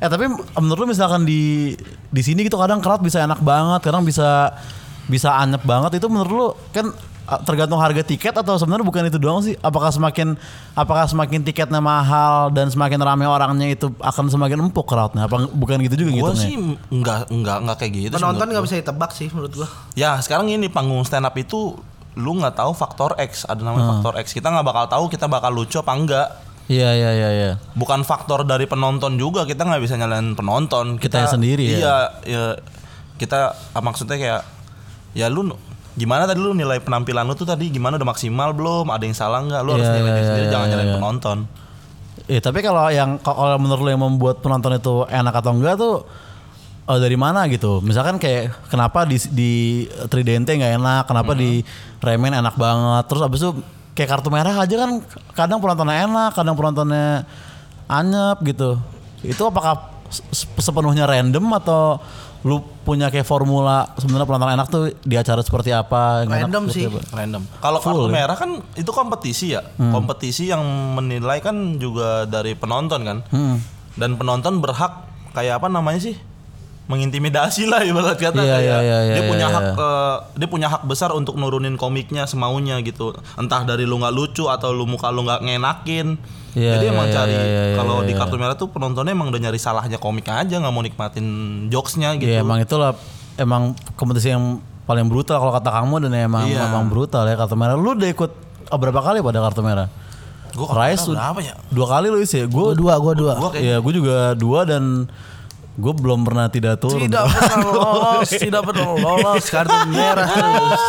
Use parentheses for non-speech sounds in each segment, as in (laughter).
Eh tapi menurut lu misalkan di di sini gitu kadang crowd bisa enak banget, kadang bisa bisa anyep banget itu menurut lu kan uh, tergantung harga tiket atau sebenarnya bukan itu doang sih? Apakah semakin apakah semakin tiketnya mahal dan semakin ramai orangnya itu akan semakin empuk crowdnya? Apa bukan gitu juga Gue gitu sih enggak enggak enggak kayak gitu. sih Penonton nggak bisa ditebak sih menurut gua. Ya sekarang ini panggung stand up itu lu nggak tahu faktor X ada namanya Hmm. faktor X kita nggak bakal tahu kita bakal lucu apa enggak Iya iya iya iya. bukan faktor dari penonton juga kita nggak bisa nyalain penonton Kitanya sendiri ya? iya ya kita ah, maksudnya kayak ya lu gimana tadi lu nilai penampilan lu tuh tadi gimana udah maksimal belum ada yang salah nggak lu harus Iya, nilai iya, diri sendiri iya, jangan iya, nyalain iya. penonton Eh tapi kalau yang kalau menurut lo yang membuat penonton itu enak atau enggak tuh eh, dari mana gitu? Misalkan kayak kenapa di di Tridente nggak enak, kenapa di Remen enak banget. Terus abis itu kayak kartu merah aja kan kadang penontonnya enak, kadang penontonnya anyep gitu. Itu apakah se- sepenuhnya random atau lu punya kayak formula sebenarnya penonton enak tuh di acara seperti apa? enak Random seperti sih. apa? random kalau kartu ya? merah kan itu kompetisi ya Hmm. kompetisi yang menilai kan juga dari penonton kan Hmm. dan penonton berhak kayak apa namanya sih mengintimidasi lah ibarat kata Iya, kayak iya, iya, dia iya, punya iya. hak eh, dia punya hak besar untuk nurunin komiknya semaunya gitu entah dari lu nggak lucu atau lu muka lu nggak ngenakin Iya, jadi iya, emang iya, cari iya, iya, kalau di iya. kartu merah tuh penontonnya emang udah nyari salahnya komiknya aja nggak mau nikmatin jokesnya gitu Iya emang itulah emang kompetisi yang paling brutal kalau kata kamu dan emang Iya. emang brutal ya kartu merah. Lu udah ikut oh, berapa kali pada kartu merah? Gua kartu Rise merah berapa ya Dua kali lu isi ya. Gue Gua dua, gua dua. Gua kayak Iya gue juga dua dan gue belum pernah tidak turun. Tidak (laughs) pernah lolos, tidak pernah lolos kartu merah terus.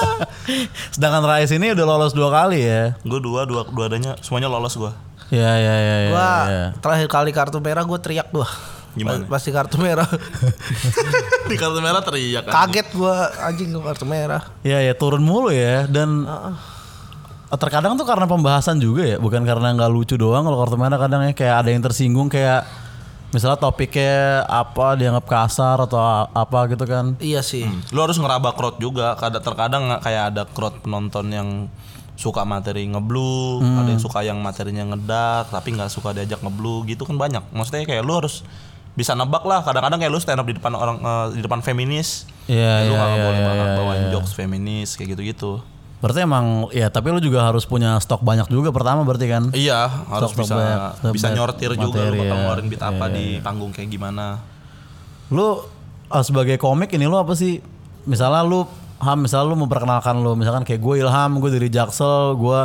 Sedangkan Rise ini udah lolos dua kali ya. gue dua dua dua adanya semuanya lolos gue Iya iya iya. iya, Gua iya. terakhir kali kartu merah gua teriak dua. Gimana? Pasti kartu merah. (laughs) di kartu merah teriak Kaget gua anjing gua kartu merah. Iya ya turun mulu ya dan terkadang tuh karena pembahasan juga ya, bukan karena nggak lucu doang kalau kartu merah kadang ya kayak ada yang tersinggung kayak misalnya topiknya apa dianggap kasar atau apa gitu kan. Iya sih. lu harus ngeraba crowd juga kadang terkadang nggak kayak ada crowd penonton yang suka materi ngeblu ada yang suka yang materinya ngedak tapi nggak suka diajak ngeblu gitu kan banyak maksudnya kayak lu harus bisa nebak lah kadang-kadang kayak lu stand up di depan orang eh, di depan feminis Iya lu iya nggak iya. boleh iya, banget iya, bawain iya. jokes feminis kayak gitu-gitu Berarti emang ya tapi lu juga harus punya stok banyak juga pertama berarti kan. iya harus Stok bisa banyak, bisa nyortir juga lu materi, bakal ya. ngeluarin beat apa Iya, di panggung kayak gimana Lu uh, sebagai komik ini lu apa sih? Misalnya lu Ham, misalnya lu memperkenalkan lu, misalkan kayak gue Ilham, gue dari Jaksel, gue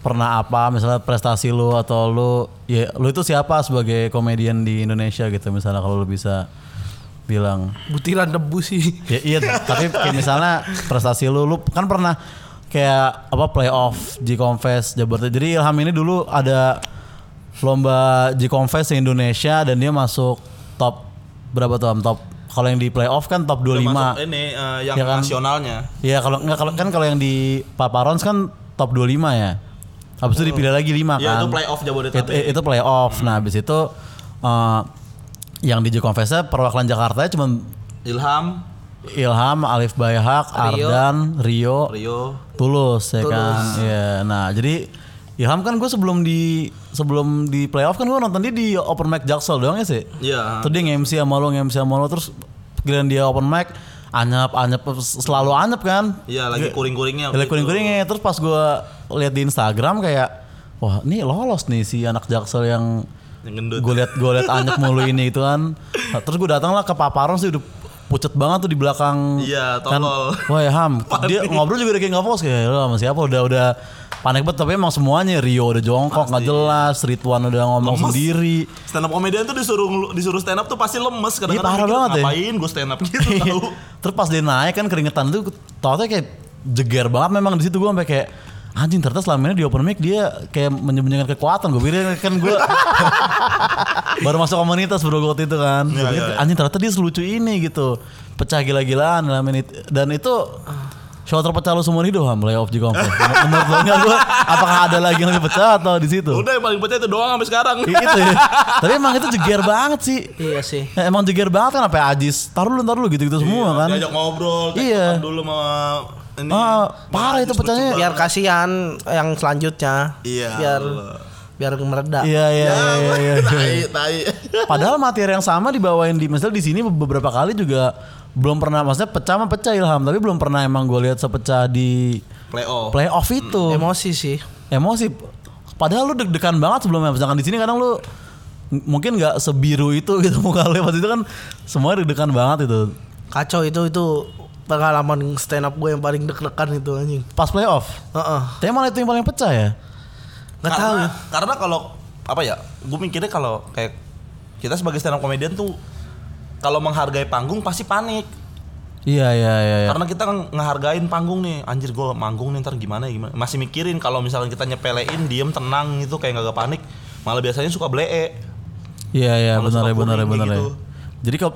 pernah apa, misalnya prestasi lu atau lu, ya lu itu siapa sebagai komedian di Indonesia gitu, misalnya kalau lu bisa bilang. Butiran debu sih. Ya, iya, tapi kayak misalnya prestasi lu, lu kan pernah kayak apa playoff G Confess Jabar. Jadi Ilham ini dulu ada lomba G Confess di Indonesia dan dia masuk top berapa tuh top kalau yang di playoff kan top 25. Udah masuk ini eh, yang Ya kan? nasionalnya Iya kalau nggak kalau kan kalau yang di Paparons kan top 25 ya. Habis itu dipilih lagi 5 kan. ya itu playoff itu, Jabodetabek itu playoff. Nah, habis itu eh, yang di J perwakilan Jakarta cuma Ilham Ilham, Alif Bayhak, Rio. Ardan, Rio, Rio Tulus ya kan. Iya. Nah, jadi Ilham kan gue sebelum di sebelum di playoff kan gue nonton dia di open mic Jaksel doang ya sih. Iya. Terus dia nge-MC sama lo, nge-MC sama lo terus giliran dia open mic anyep anyep selalu anyep kan. Iya lagi kuring-kuringnya. Lagi kuring-kuringnya terus pas gue lihat di Instagram kayak wah ini lolos nih si anak Jaksel yang gue liat gue liat anyep mulu ini gitu kan. Nah, (laughs) terus gue datang lah ke Paparon sih udah pucet banget tuh di belakang. Iya, kan, tolol. Wah ya Ham, (laughs) dia ngobrol juga udah kayak nggak fokus kayak lo sama siapa udah udah panik banget tapi emang semuanya Rio udah jongkok nggak jelas, Ridwan udah ngomong Lemes. sendiri. Stand up komedian tuh disuruh disuruh stand up tuh pasti lemes kadang-kadang Iya, parah banget ya. ngapain gue stand up gitu (laughs) tahu. Terus pas dia naik kan keringetan tuh tau kayak jeger banget memang di situ gue sampai kayak anjing ternyata selama ini di open mic dia kayak menyembunyikan kekuatan gue pikir kan gue (laughs) baru masuk komunitas bro gue waktu itu kan Iya, pikir, iya, iya. anjing ternyata dia selucu ini gitu pecah gila-gilaan dalam ini dan itu show terpecah lu seumur hidup ham playoff juga (laughs) menurut lo nggak gue apakah ada lagi yang lebih pecah atau di situ Udah yang paling pecah itu doang sampai sekarang. Itu ya tapi emang itu jeger banget sih Iya sih. Ya, emang jeger banget kan apa Ajis taruh lu taruh lu gitu-gitu semua kan Diajak ngobrol, Iya. iya. dulu sama ini. Ah, parah itu pecahnya. Biar kasihan yang selanjutnya. Iya. Biar Allah. biar mereda. Iya iya iya iya. (laughs) iya. tai tai (laughs) Padahal materi yang sama dibawain di misalnya di sini beberapa kali juga belum pernah maksudnya pecah mah pecah Ilham tapi belum pernah emang gue lihat sepecah di playoff playoff itu Emosi sih. emosi padahal lu deg-degan banget sebelumnya sedangkan di sini kadang lu mungkin nggak sebiru itu gitu (laughs) muka lu pas itu kan semua deg-degan banget itu Kacau itu itu pengalaman stand up gue yang paling deg-degan itu anjing. pas playoff Heeh. tapi malah itu yang paling pecah ya Nggak tahu karena, ya. karena kalau apa ya gue mikirnya kalau kayak kita sebagai stand up comedian tuh kalau menghargai panggung pasti panik iya iya iya, iya. karena kita kan ngehargain panggung nih anjir gue manggung nih ntar gimana gimana masih mikirin kalau misalnya kita nyepelein diem tenang gitu kayak gak panik malah biasanya suka blee iya iya benar ya benar ya benar ya gitu. jadi kalau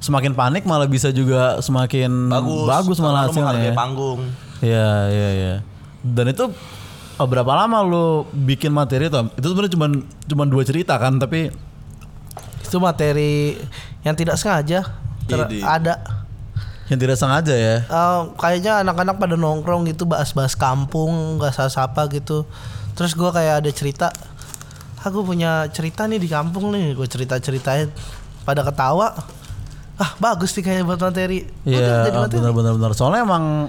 semakin panik malah bisa juga semakin bagus bagus malah hasilnya ya. panggung Iya iya iya. Dan itu oh, berapa lama lu bikin materi itu? Itu sebenarnya cuma cuma dua cerita kan, tapi Itu materi yang tidak sengaja ter- Idi. ada. yang tidak sengaja ya. Eh, kayaknya anak-anak pada nongkrong gitu bahas-bahas kampung, nggak sapa gitu. Terus gua kayak ada cerita, aku punya cerita nih di kampung nih, gue cerita-ceritain. Pada ketawa, ah bagus nih kayak buat materi. Udah, Iya, jadi materi. benar benar benar. Soalnya emang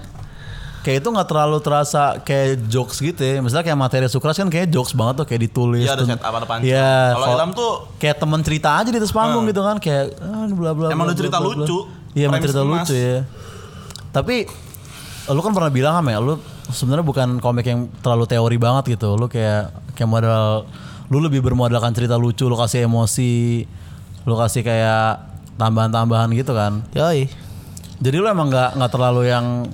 kayak itu nggak terlalu terasa kayak jokes gitu ya. Misalnya kayak materi sukras kan kayak jokes banget tuh kayak ditulis. Iya ada set apa ada punchline. Iya. Kalau kalau- Ilham tuh kayak temen cerita aja di atas panggung gitu kan kayak ah, bla bla Emang bla, lu cerita bla, bla, bla. lucu, Iya, emang cerita emas. lucu ya. Tapi lu kan pernah bilang kan ya, lu sebenarnya bukan komik yang terlalu teori banget gitu. Lu kayak kayak modal lu lebih bermodalkan cerita lucu, lu kasih emosi, lu kasih kayak tambahan-tambahan gitu kan. Yoi. Jadi lu emang nggak nggak terlalu yang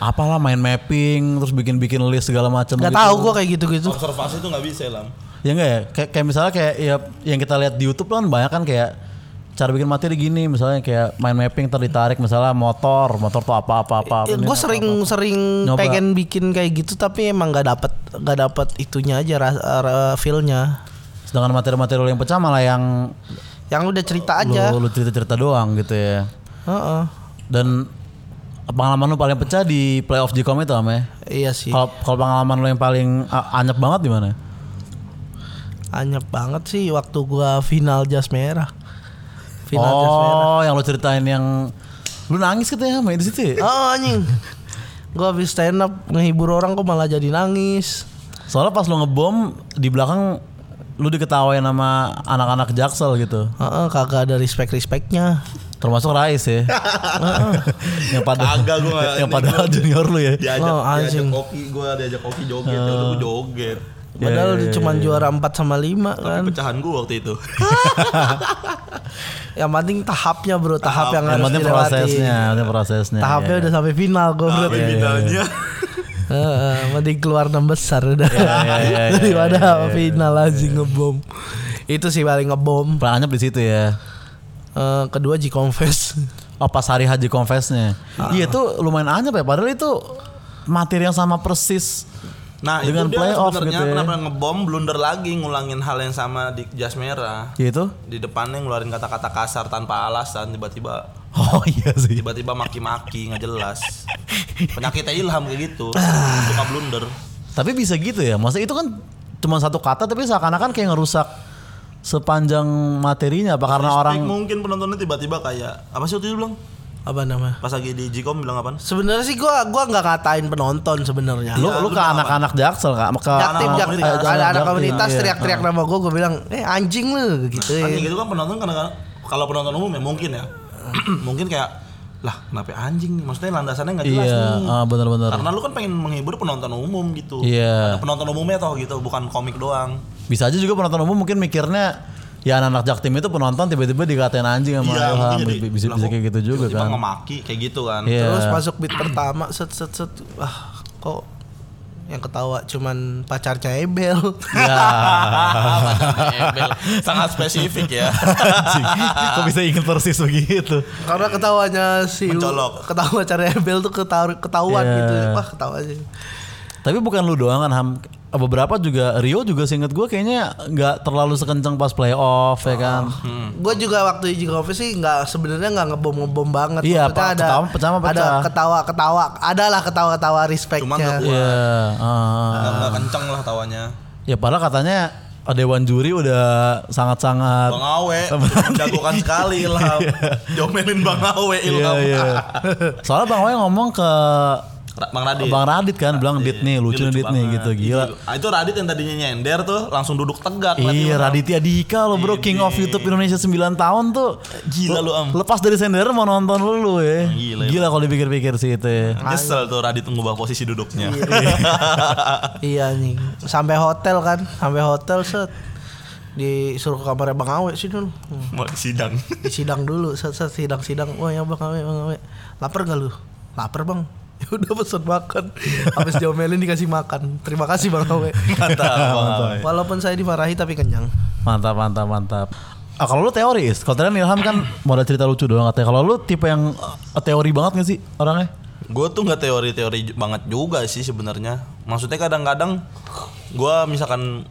apalah main mapping terus bikin-bikin list segala macam Gak gitu. tahu gua kayak gitu-gitu. observasi tuh nggak bisa Ilham Ya enggak ya? Kayak, kayak misalnya kayak ya yang kita lihat di YouTube kan banyak kan kayak cara bikin materi gini misalnya kayak main mapping tertarik misalnya motor, motor tuh apa apa apa. Ya, ini gue apa, sering apa. sering Nyoba. pengen bikin kayak gitu tapi emang nggak dapet nggak dapet itunya aja feelnya. Sedangkan materi-materi yang pecah malah yang Yang udah cerita aja. lu, lu cerita-cerita doang gitu ya. Heeh. Dan pengalaman lu paling pecah di playoff Gcom itu ame. Iya sih. Kalau kalau pengalaman lu yang paling anyep banget di mana? Anyep banget sih waktu gua final jas merah. Final jas merah. Oh, yang lu ceritain yang lu nangis gitu ya main di situ. ya? Oh anjing. Gua habis stand up ngehibur orang kok malah jadi nangis. Soalnya pas lu ngebom di belakang lu diketawain sama anak-anak jaksel gitu. Heeh, kagak ada respect-respectnya. Termasuk Rais ya. (laughs) yang pada Kagak, gua (laughs) yang padahal junior lu ya. diajak Oh, diajak kopi gue diajak kopi joget ya udah gue joget Padahal iya, cuma juara 4 sama 5 tapi kan. pecahan gue waktu itu (laughs) Yang penting tahapnya bro, tahap, yang, Yang harus dilewati. prosesnya, yang penting prosesnya. Tahapnya ya. udah sampai final gue bro. tapi finalnya Mending keluar enam besar udah. Daripada final aja ngebom. Itu sih paling ngebom. Paling anyep di situ ya. Eh, kedua G Confess. Oh pas hari haji confessnya. Ah. Iya itu lumayan anyep ya. Padahal itu materi yang sama persis. nah Dengan itu dia playoff sebenarnya gitu ya. kenapa ngebom blunder lagi ngulangin hal yang sama di jas merah Gitu. di depannya ngeluarin kata-kata kasar tanpa alasan tiba-tiba Oh iya sih. tiba-tiba maki-maki nggak jelas (laughs) penyakitnya ilham kayak gitu Ah. suka blunder Tapi bisa gitu ya. Maksudnya itu kan cuma satu kata tapi seakan-akan kayak ngerusak sepanjang materinya apa karena Respect orang mungkin penontonnya tiba-tiba kayak apa sih waktu itu bilang Apa namanya? pas lagi di Gcom bilang apa Sebenarnya sih gua gua nggak ngatain penonton sebenarnya. lu Iya, lu lu ke anak-anak jaksel kak ke Jaktim, anak jak, ada anak Jaktim, komunitas iya. teriak-teriak nama gue, gue bilang, eh anjing lu gitu. kan kayak gitu kan penonton kadang-kadang kalau penonton umum ya mungkin ya (clears throat) mungkin kayak lah kenapa anjing nih? Maksudnya landasannya nggak jelas iya nih. ah, bener-bener karena lu kan pengen menghibur penonton umum gitu. Iya. Ada penonton umumnya toh gitu bukan komik doang. Bisa aja juga penonton umum mungkin mikirnya ya anak-anak jaktim itu penonton tiba-tiba dikatain anjing sama Iya, Ilham jadi, bisa bisa kayak gitu juga tiba-tiba kan. ngemaki kayak gitu kan. Iya. Terus masuk beat pertama, set set set, wah kok yang ketawa cuman pacarnya Ebel. (laughs) ya Embel. sangat spesifik ya kok bisa inget persis begitu Karena ketawanya si Mencolok. ketawa cara Ebel tuh ketawa, ketahuan Iya. gitu. Wah, ketawa aja. tapi bukan lu doang kan Ham beberapa juga Rio juga seinget gue kayaknya nggak terlalu sekencang pas playoff ya kan Gue juga waktu di Coffee sih nggak sebenarnya nggak ngebom ngebom banget. Iya, Pak. Ketawa- pecah mah ada pecah. ketawa ketawa, adalah ketawa ketawa Cuman respectnya. nggak Iya, ah, ah. nggak nggak kenceng lah tawanya ya padahal katanya dewan juri udah sangat-sangat Bang Awe (laughs) jagokan sekali (laughs) Ilham. Jomelin Bang Awe Iya, Ilham. iya. (laughs) Soalnya Bang Wei ngomong ke Bang Radit. Bang Radit kan bilang Dit nih lucu nih Dit nih gitu gila. Ah, itu Radit yang tadinya nyender tuh langsung duduk tegak. Iya. Raditya Dika lo bro King of YouTube Indonesia 9 tahun tuh Gila lu, Am. Lepas dari sender mau nonton lu lu ya Gila, Gila kalau dipikir-pikir sih itu ya Nyesel tuh Radit ngubah posisi duduknya. Iya (laughs) nih. Sampai hotel kan, sampai hotel set disuruh ke kamarnya Bang Awe sih dulu. Hmm. Mau sidang. Di sidang dulu, set, set sidang sidang. Wah ya Bang Awe, Bang Awe. Lapar gak lu? Lapar Bang. Ya (laughs) udah pesen makan. Habis diomelin dikasih makan. Terima kasih Bang Awe. (laughs) Mantap Bang Awe. Walaupun saya dimarahi tapi kenyang. Mantap mantap mantap Ah, kalau lu teori is, kalau tadi Ilham kan (clears throat) modal cerita lucu doang katanya. Kalau lu tipe yang eh, teori banget gak sih orangnya? Gue tuh nggak teori-teori banget juga sih sebenarnya. Maksudnya kadang-kadang gue misalkan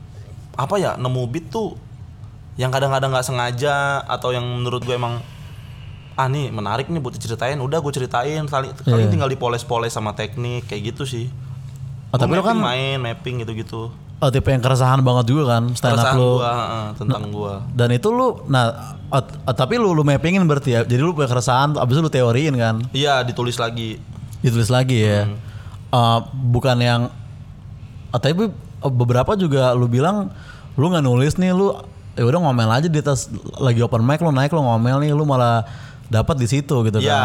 apa ya nemu beat tuh yang kadang-kadang nggak sengaja atau yang menurut gue emang ah nih menarik nih buat diceritain. Udah gue ceritain kali kali Iya. tinggal dipoles-poles sama teknik kayak gitu sih. Oh, tapi Gua kan main mapping gitu-gitu. oh, tipe yang keresahan banget juga kan stand up Perasaan lu. gua heeh, tentang gua. Dan itu lu nah oh, oh, tapi lu lu mappingin berarti ya. Jadi lu punya keresahan abis itu lu teoriin kan. Iya ditulis lagi. Ditulis lagi ya. Eh, bukan yang oh, tapi beberapa juga lu bilang lu nggak nulis nih lu ya udah ngomel aja di atas lagi open mic lu naik lu ngomel nih lu malah dapat di situ gitu kan. Ya,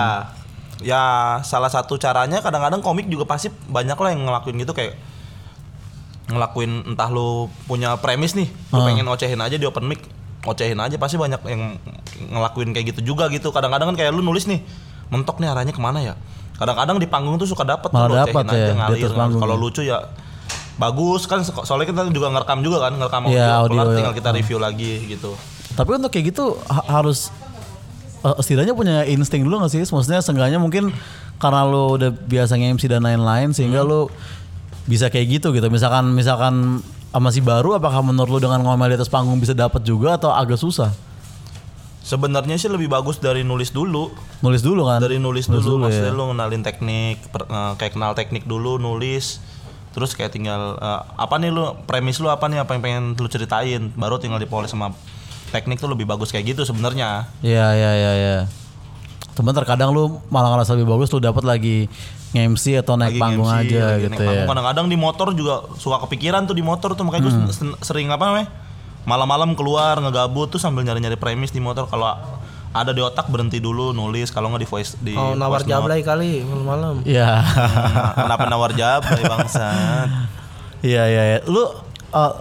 ya salah satu caranya kadang-kadang komik juga pasti banyak lah yang ngelakuin gitu kayak ngelakuin entah lu punya premis nih, lu Ah. pengen ocehin aja di open mic, ocehin aja pasti banyak yang ngelakuin kayak gitu juga gitu. Kadang-kadang kan kayak lu nulis nih, mentok nih arahnya ke mana ya? Kadang-kadang di panggung tuh suka dapet Malah dapet ya, ngalir. Kalau ya. lucu ya bagus kan soalnya kita juga ngerekam juga kan, ngerekam audio, Iya, audio, kelar ya. tinggal kita review lagi gitu. Tapi untuk kayak gitu ha- harus eh, setidaknya punya insting dulu gak sih? Maksudnya seenggaknya mungkin karena lu udah biasa nge-MC dan lain-lain sehingga lu bisa kayak gitu gitu. Misalkan misalkan masih baru apakah menurut lu dengan ngomel di atas panggung bisa dapat juga atau agak susah? Sebenarnya sih lebih bagus dari nulis dulu. Nulis dulu kan? dari nulis, dulu, maksudnya ya. lu ngenalin teknik per- eh, kayak kenal teknik dulu nulis terus kayak tinggal eh, apa nih lu premis lu apa nih apa yang pengen lu ceritain baru tinggal dipoles sama teknik tuh lebih bagus kayak gitu sebenarnya Iya iya iya iya. Cuman terkadang lu malah ngerasa lebih bagus lu dapat lagi nge-MC atau naik Lagi panggung MC, aja lagi gitu naik panggung. ya. kadang-kadang di motor juga suka kepikiran tuh di motor tuh makanya gue sering apa namanya malam-malam keluar ngegabut tuh sambil nyari-nyari premis di motor kalau ada di otak berhenti dulu nulis kalau nggak di voice di Oh nawar voice note. jablay kali malam-malam. Iya. kenapa nawar jablay bangsat Iya iya iya. Lu uh,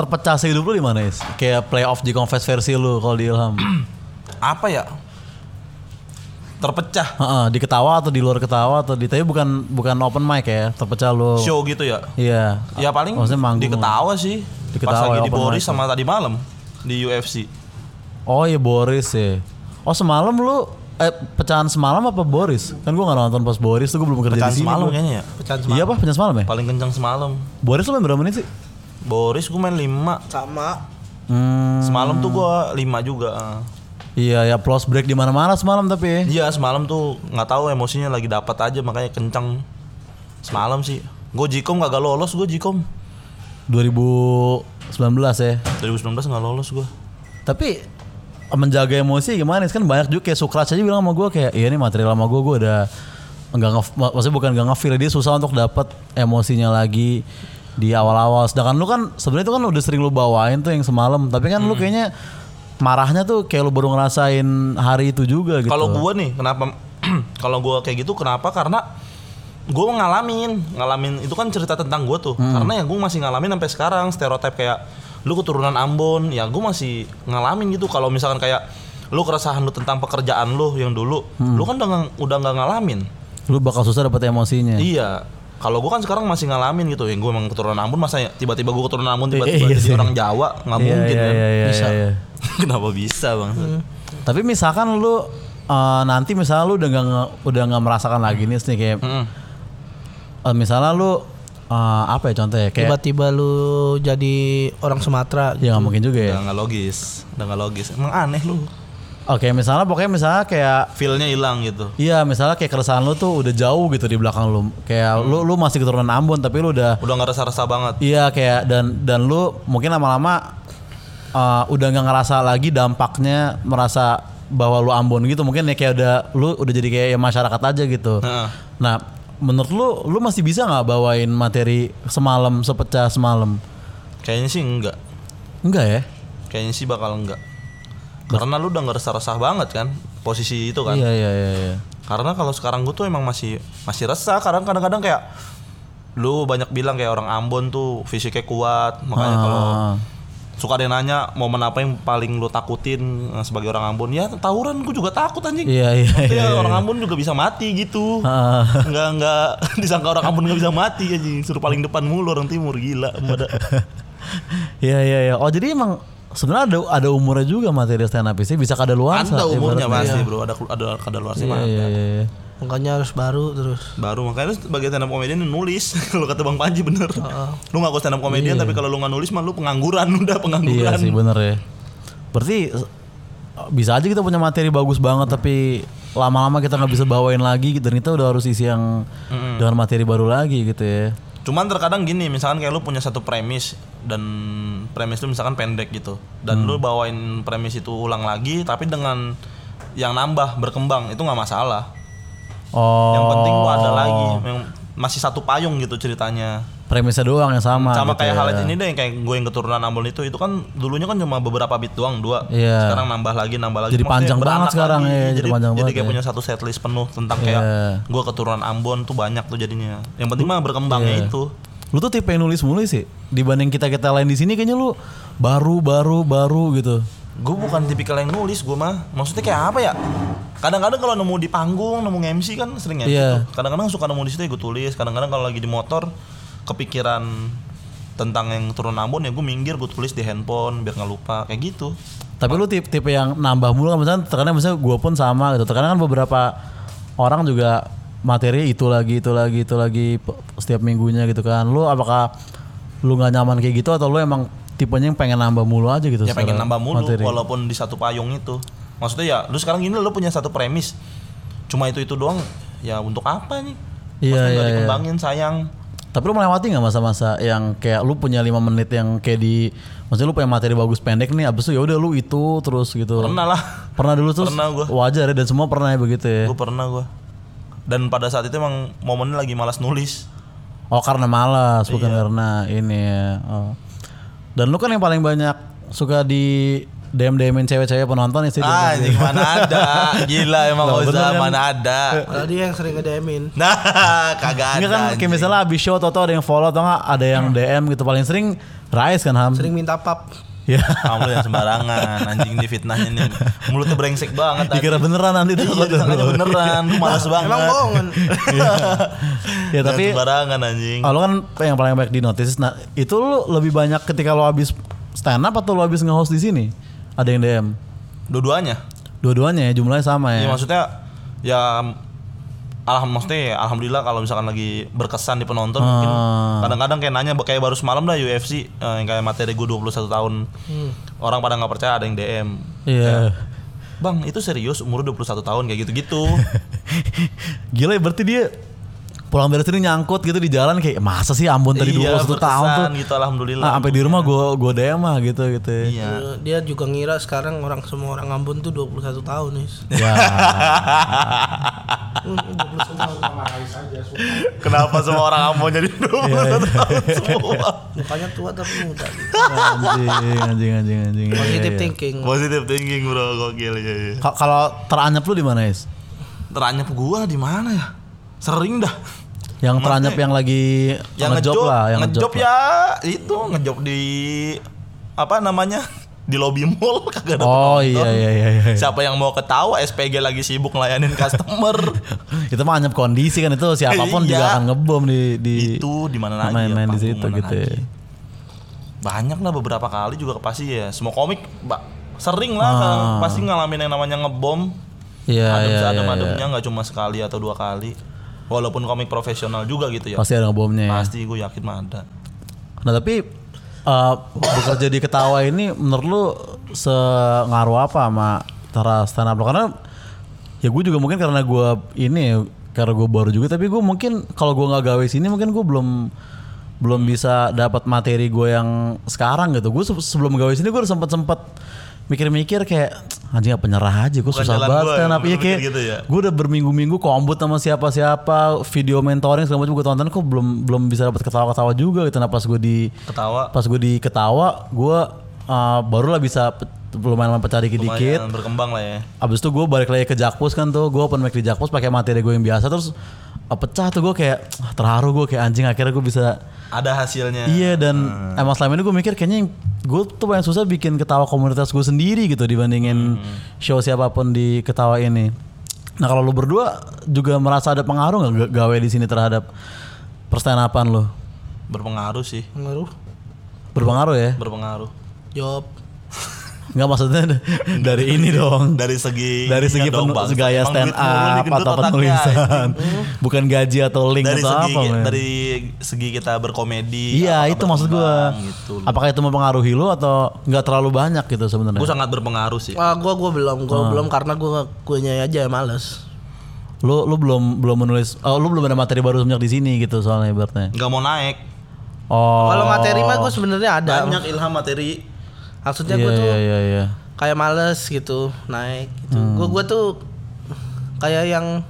terpecah sehidup lu di mana, Is? Kayak playoff di confess versi lu kalau di Ilham. (clears throat) apa ya terpecah Heeh, di ketawa atau di luar ketawa atau di tapi bukan bukan open mic ya, terpecah lu. show gitu ya Iya. ya paling Maksudnya di ketawa sih Di pas Ketawa lagi ya, di Boris mic sama tadi malam di UFC Oh iya Boris ya. Oh semalam lu eh pecahan semalam apa Boris? Kan gua nggak nonton pas Boris tuh gua belum kerja pecahan di sini. semalam gua. kayaknya ya Pecahan Iya apa pecahan semalam ya? paling kencang semalam Boris lu main berapa menit sih? Boris gue main 5 sama. Hmm, semalam tuh gua 5 juga iya ya plus break di mana-mana semalam tapi ya. iya semalam tuh nggak tahu emosinya lagi dapat aja makanya kencang semalam sih gue jikom gak lolos gue jikom 2019 ya. 2019 nggak lolos gue Tapi menjaga emosi gimana? Kan banyak juga kayak Sukrat aja bilang sama gue kayak iya nih material sama gue gue udah enggak nge maksudnya bukan enggak ngefeel dia susah untuk dapat emosinya lagi di awal-awal. Sedangkan lu kan sebenarnya itu kan udah sering lu bawain tuh yang semalam, tapi kan lu kayaknya marahnya tuh kayak lu baru ngerasain hari itu juga gitu. Kalau gua nih kenapa (clears throat) kalau gua kayak gitu kenapa? Karena gua ngalamin, ngalamin itu kan cerita tentang gua tuh. Karena ya gua masih ngalamin sampai sekarang stereotip kayak lu keturunan Ambon, ya gua masih ngalamin gitu. Kalau misalkan kayak lu keresahan lu tentang pekerjaan lu yang dulu, lu kan udah nggak- udah nggak ngalamin. lu bakal susah dapat emosinya. Iya. Kalau gua kan sekarang masih ngalamin gitu ya. Gua emang keturunan Ambon masa ya tiba-tiba gua keturunan Ambon tiba-tiba Iya jadi sih. orang Jawa nggak Iya, mungkin iya, kan. iya, iya, bisa. iya. (laughs) Kenapa bisa, Bang? Tapi misalkan lu eh, nanti misalnya lu udah nggak udah nggak merasakan lagi nih nih kayak Mm-mm. eh, misalnya lu eh, apa ya contohnya kayak Tiba-tiba lu jadi orang Sumatera. ya nggak mungkin juga ya. Udah nggak logis, udah nggak logis. Emang aneh lu. Oke, misalnya pokoknya misalnya kayak Feel-nya hilang gitu. Iya misalnya kayak keresahan lu tuh udah jauh gitu di belakang lu Kayak lu lu masih keturunan Ambon tapi lu udah Udah nggak resah-resah banget. Iya kayak dan dan lu mungkin lama-lama uh, udah nggak ngerasa lagi dampaknya merasa bahwa lu Ambon gitu mungkin ya kayak udah lu udah jadi kayak ya masyarakat aja gitu. Heeh. Nah menurut lu lu masih bisa nggak bawain materi semalam sepecah semalam? Kayaknya sih enggak. Enggak ya? Kayaknya sih bakal enggak. Karena lu udah nggak resah-resah banget kan posisi itu kan. Iya iya iya. iya. Karena kalau sekarang gue tuh emang masih masih resah. Karena kadang-kadang kayak lu banyak bilang kayak orang Ambon tuh fisiknya kuat. Makanya kalau Ah. suka ada yang nanya momen apa yang paling lu takutin eh, sebagai orang Ambon ya tawuran gue juga takut anjing Iya iya Maksudnya iya. orang Ambon juga bisa mati gitu Ah. nggak nggak (laughs) disangka orang Ambon nggak bisa mati anjing suruh paling depan mulu orang timur gila pada (laughs) Iya iya iya. Oh jadi emang sebenarnya ada ada umurnya juga materi stand up sih bisa kada luar ada umurnya pasti bro. Ada ada ada luar sih Iya mah iya iya. Makanya harus baru terus. baru makanya sebagai stand up comedian nulis. (laughs) Kalau kata bang Panji bener. Lu ngaku stand up comedian tapi kalau lu nggak nulis mah lu pengangguran (laughs) udah Iya pengangguran sih bener ya. Berarti bisa aja kita punya materi bagus banget tapi lama-lama kita nggak bisa bawain lagi. Dan kita udah harus isi yang dengan materi baru lagi gitu ya. Cuman terkadang gini, misalkan kayak lu punya satu premis dan premis lu misalkan pendek gitu. Dan lu bawain premis itu ulang lagi tapi dengan yang nambah berkembang itu nggak masalah. Oh. Yang penting lu ada lagi yang masih satu payung gitu ceritanya. Premisnya doang yang sama. Sama gitu kayak ya. hal ini deh kayak gue yang keturunan Ambon itu itu kan dulunya kan cuma beberapa bit doang dua. Iya. Sekarang nambah lagi nambah lagi. Jadi Maksudnya panjang beranak banget sekarang lagi. ya, jadi panjang jadi banget kayak ya. punya satu setlist penuh tentang kayak Iya. gue keturunan Ambon tuh banyak tuh jadinya. Yang penting mah berkembangnya Iya. itu. Lu tuh tipe yang nulis mulu sih. Dibanding kita-kita lain di sini kayaknya lu baru baru baru gitu. Gue bukan tipikal yang nulis gue mah. Maksudnya kayak apa ya? Kadang-kadang kalau nemu di panggung, nemu MC kan sering MC Iya. tuh. Kadang-kadang suka nemu di situ ya gue tulis. Kadang-kadang kalau lagi di motor kepikiran tentang yang turun Ambon ya gue minggir gue tulis di handphone biar nggak lupa kayak gitu. Tapi lu tipe, tipe yang nambah mulu kan misalnya terkadang misalnya gue pun sama gitu. Terkadang kan beberapa orang juga materi itu lagi itu lagi itu lagi setiap minggunya gitu kan. Lu apakah lu nggak nyaman kayak gitu atau lu emang tipenya yang pengen nambah mulu aja gitu? Ya pengen nambah mulu materi? walaupun di satu payung itu. Maksudnya ya lu sekarang gini lu punya satu premis. Cuma itu itu doang. Ya untuk apa nih? Iya, iya, iya. dikembangin sayang. Tapi lu melewati nggak masa-masa yang kayak lu punya lima menit yang kayak di maksudnya lu punya materi bagus pendek nih abis itu ya udah lu itu terus gitu. Pernah lah. Pernah dulu terus Pernah gua. wajar ya dan semua pernah ya begitu ya. Gue pernah gue. Dan pada saat itu emang momennya lagi malas nulis. Oh karena malas bukan Iya. karena ini ya. Oh. Dan lu kan yang paling banyak suka di DM DMin cewek-cewek penonton ya sih. Ah, anjing mana ada. Gila (laughs) emang Loh, Oza kan? mana ada. Dia yang sering ngedemin. (laughs) Nah, kagak ada. Ini kan kayak misalnya abis show atau ada yang follow atau nggak ada yang DM gitu paling sering Rais kan Ham. Sering minta pap. Ya. Kamu yang (laughs) sembarangan anjing di fitnahnya nih. Mulutnya brengsek banget. Dikira beneran nanti tuh. Iya, disangkanya beneran. Lu malas banget. Emang bohongan. ya Jangan tapi sembarangan anjing. Oh, lu kan yang paling banyak di notice. Nah, itu lu lebih banyak ketika lu habis stand up atau lu habis nge-host di sini? Ada yang DM. Dua-duanya. Dua-duanya ya jumlahnya sama Iya ya. maksudnya ya alhamdulillah alhamdulillah kalau misalkan lagi berkesan di penonton mungkin Ah. kadang-kadang kayak nanya kayak baru semalam dah UFC eh, yang kayak materi gue 21 tahun. Orang pada nggak percaya ada yang DM. Iya. Bang, itu serius umur 21 tahun kayak gitu-gitu. (laughs) Gila ya berarti dia pulang dari sini nyangkut gitu di jalan kayak masa sih Ambon tadi Iya, 21 tahun tuh. gitu alhamdulillah. Nah, sampai di rumah gue gue DM mah gitu gitu. ya. Iya. Dia juga ngira sekarang orang semua orang Ambon tuh 21 tahun nih. Ya. (laughs) Kenapa semua orang Ambon jadi 21 tahun semua? Mukanya tua tapi muda. Gitu. anjing anjing anjing anjing. Iya, Positive iya. thinking. Positive thinking bro, gokil ya. ya. Ka- Kalau teranyap lu di mana, Is? Teranyap gua di mana ya? Sering dah. Yang teranyap yang lagi yang ngejob ngejob lah, yang ngejob ngejob ya itu ngejob di apa namanya (laughs) di lobby mall (laughs) kagak ada Oh penonton. iya iya iya. iya. siapa yang mau ketawa SPG lagi sibuk ngelayanin customer (laughs) itu mah anyap kondisi kan itu siapa pun Iya. juga akan ngebom di di itu di mana lagi main-main ya, di situ gitu. ya. lagi. banyak lah beberapa kali juga pasti ya semua komik sering lah Ah. kan, pasti ngalamin yang namanya ngebom Iya adem iya iya. seadem-ademnya nggak cuma sekali atau dua kali walaupun komik profesional juga gitu ya. Pasti ada ngebomnya ya. pasti gue yakin mah ada. Nah tapi uh, bekerja di ketawa ini menurut lu sengaruh apa sama antara stand up lo karena ya gue juga mungkin karena gue ini karena gue baru juga tapi gue mungkin kalau gue nggak gawe sini mungkin gue belum belum bisa dapat materi gue yang sekarang gitu. Gue se- sebelum gawe sini gue udah sempet sempet mikir-mikir kayak anjing apa penyerah aja gue susah banget gua stand ya, up mikir kayak gitu ya. gue udah berminggu-minggu kombut sama siapa-siapa video mentoring segala macam gue tonton kok belum belum bisa dapat ketawa-ketawa juga gitu nah pas gue di Ketawa. pas gue di ketawa gue uh, barulah bisa pe- lumayan pecah dikit-dikit Lumayan berkembang lah ya. Abis itu gue balik lagi ke Jakpus kan tuh Gue open mic di Jakpus pakai materi gue yang biasa Terus uh, pecah tuh gue kayak ah, Terharu gue kayak anjing Akhirnya gue bisa Ada hasilnya. Iya dan emang selama ini gue mikir Kayaknya yang gue tuh paling susah bikin ketawa komunitas gue sendiri gitu Dibandingin show siapa pun di ketawa ini Nah kalau lu berdua juga merasa ada pengaruh gak gawe di sini terhadap perstanapan lu? Berpengaruh sih. Ngaruh. Berpengaruh ya? Berpengaruh. Jawab. Nggak maksudnya dari ini (laughs) dong. Dari segi dari segi iya dong, penu- gaya stand up atau penulisan (laughs) bukan gaji atau link dari atau segi apa men. dari segi kita berkomedi iya itu maksud gua. berkembang gitu. Apakah itu mempengaruhi lu atau nggak terlalu banyak gitu sebenarnya? Gue sangat berpengaruh sih. Ah, gua gua belum, gua belum karena gua guanya aja males. lu lu belum belum menulis oh, lu belum ada materi baru semenjak di sini gitu soalnya ibaratnya. Nggak mau naik. Oh. Kalau materi mah gua sebenarnya ada. banyak ilham materi Maksudnya iya gua tuh iya iya iya kayak males gitu naik gitu. Hmm. Gua gua tuh kayak yang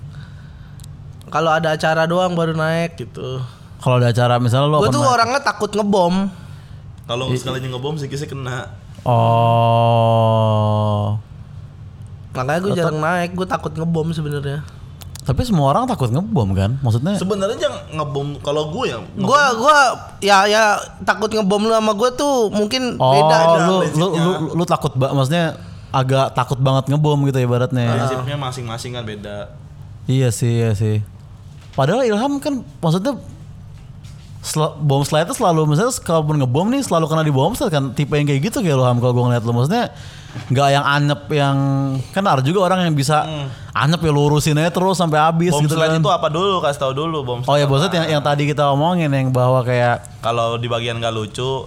kalau ada acara doang baru naik gitu. kalau ada acara misalnya lu Gua open tuh mic- orangnya takut ngebom. kalau sekalinya ngebom sikisnya kena oh Makanya gue jarang naik, gue takut ngebom sebenarnya. Tapi semua orang takut ngebom kan maksudnya sebenarnya yang ngebom kalau gue ya ngebom Gua gua ya ya takut ngebom lu sama gue tuh mungkin oh beda. lu, dah. lu, prinsipnya. lu lu takut banget maksudnya agak takut banget ngebom gitu ibaratnya prinsipnya masing-masing kan beda Iya sih, iya sih. Padahal Ilham kan maksudnya sel- bom slide itu selalu misalnya kalaupun ngebom nih selalu kena di bom slide kan tipe yang kayak gitu kayak Ilham kalau gue ngeliat lu maksudnya nggak yang anyep yang kan ada juga orang yang bisa anyep ya lurusin aja terus sampai habis bom gitu kan. itu apa dulu? Kasih tahu dulu bom Oh ya maksudnya yang, yang tadi kita omongin yang bahwa kayak kalau di bagian gak lucu.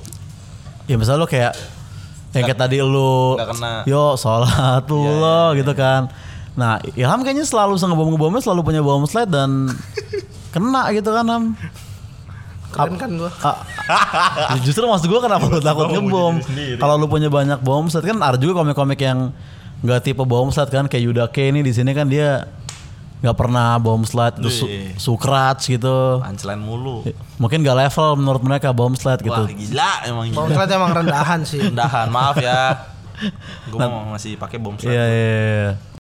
Ya misalnya lu kayak yang kayak tadi lu nggak yo sholat lu lo gitu kan. Nah Ilham kayaknya selalu ngebom ngebomnya selalu punya bom slide dan (laughs) kena gitu kan Ham Keren kan gue. Ah, (laughs) justru maksud gue kenapa lu takut ngebom? kalau lu punya banyak bom slide kan ada juga komik-komik yang nggak tipe bom slide kan? Kayak Yuda K ini di sini kan dia nggak pernah bom slide terus su sukrats gitu. Punchline mulu. Mungkin gak level menurut mereka bom slide gitu. Wah gila emang Bom slide emang rendahan sih. rendahan maaf ya. (laughs) Gue mau masih pakai bom slide. Iya iya iya.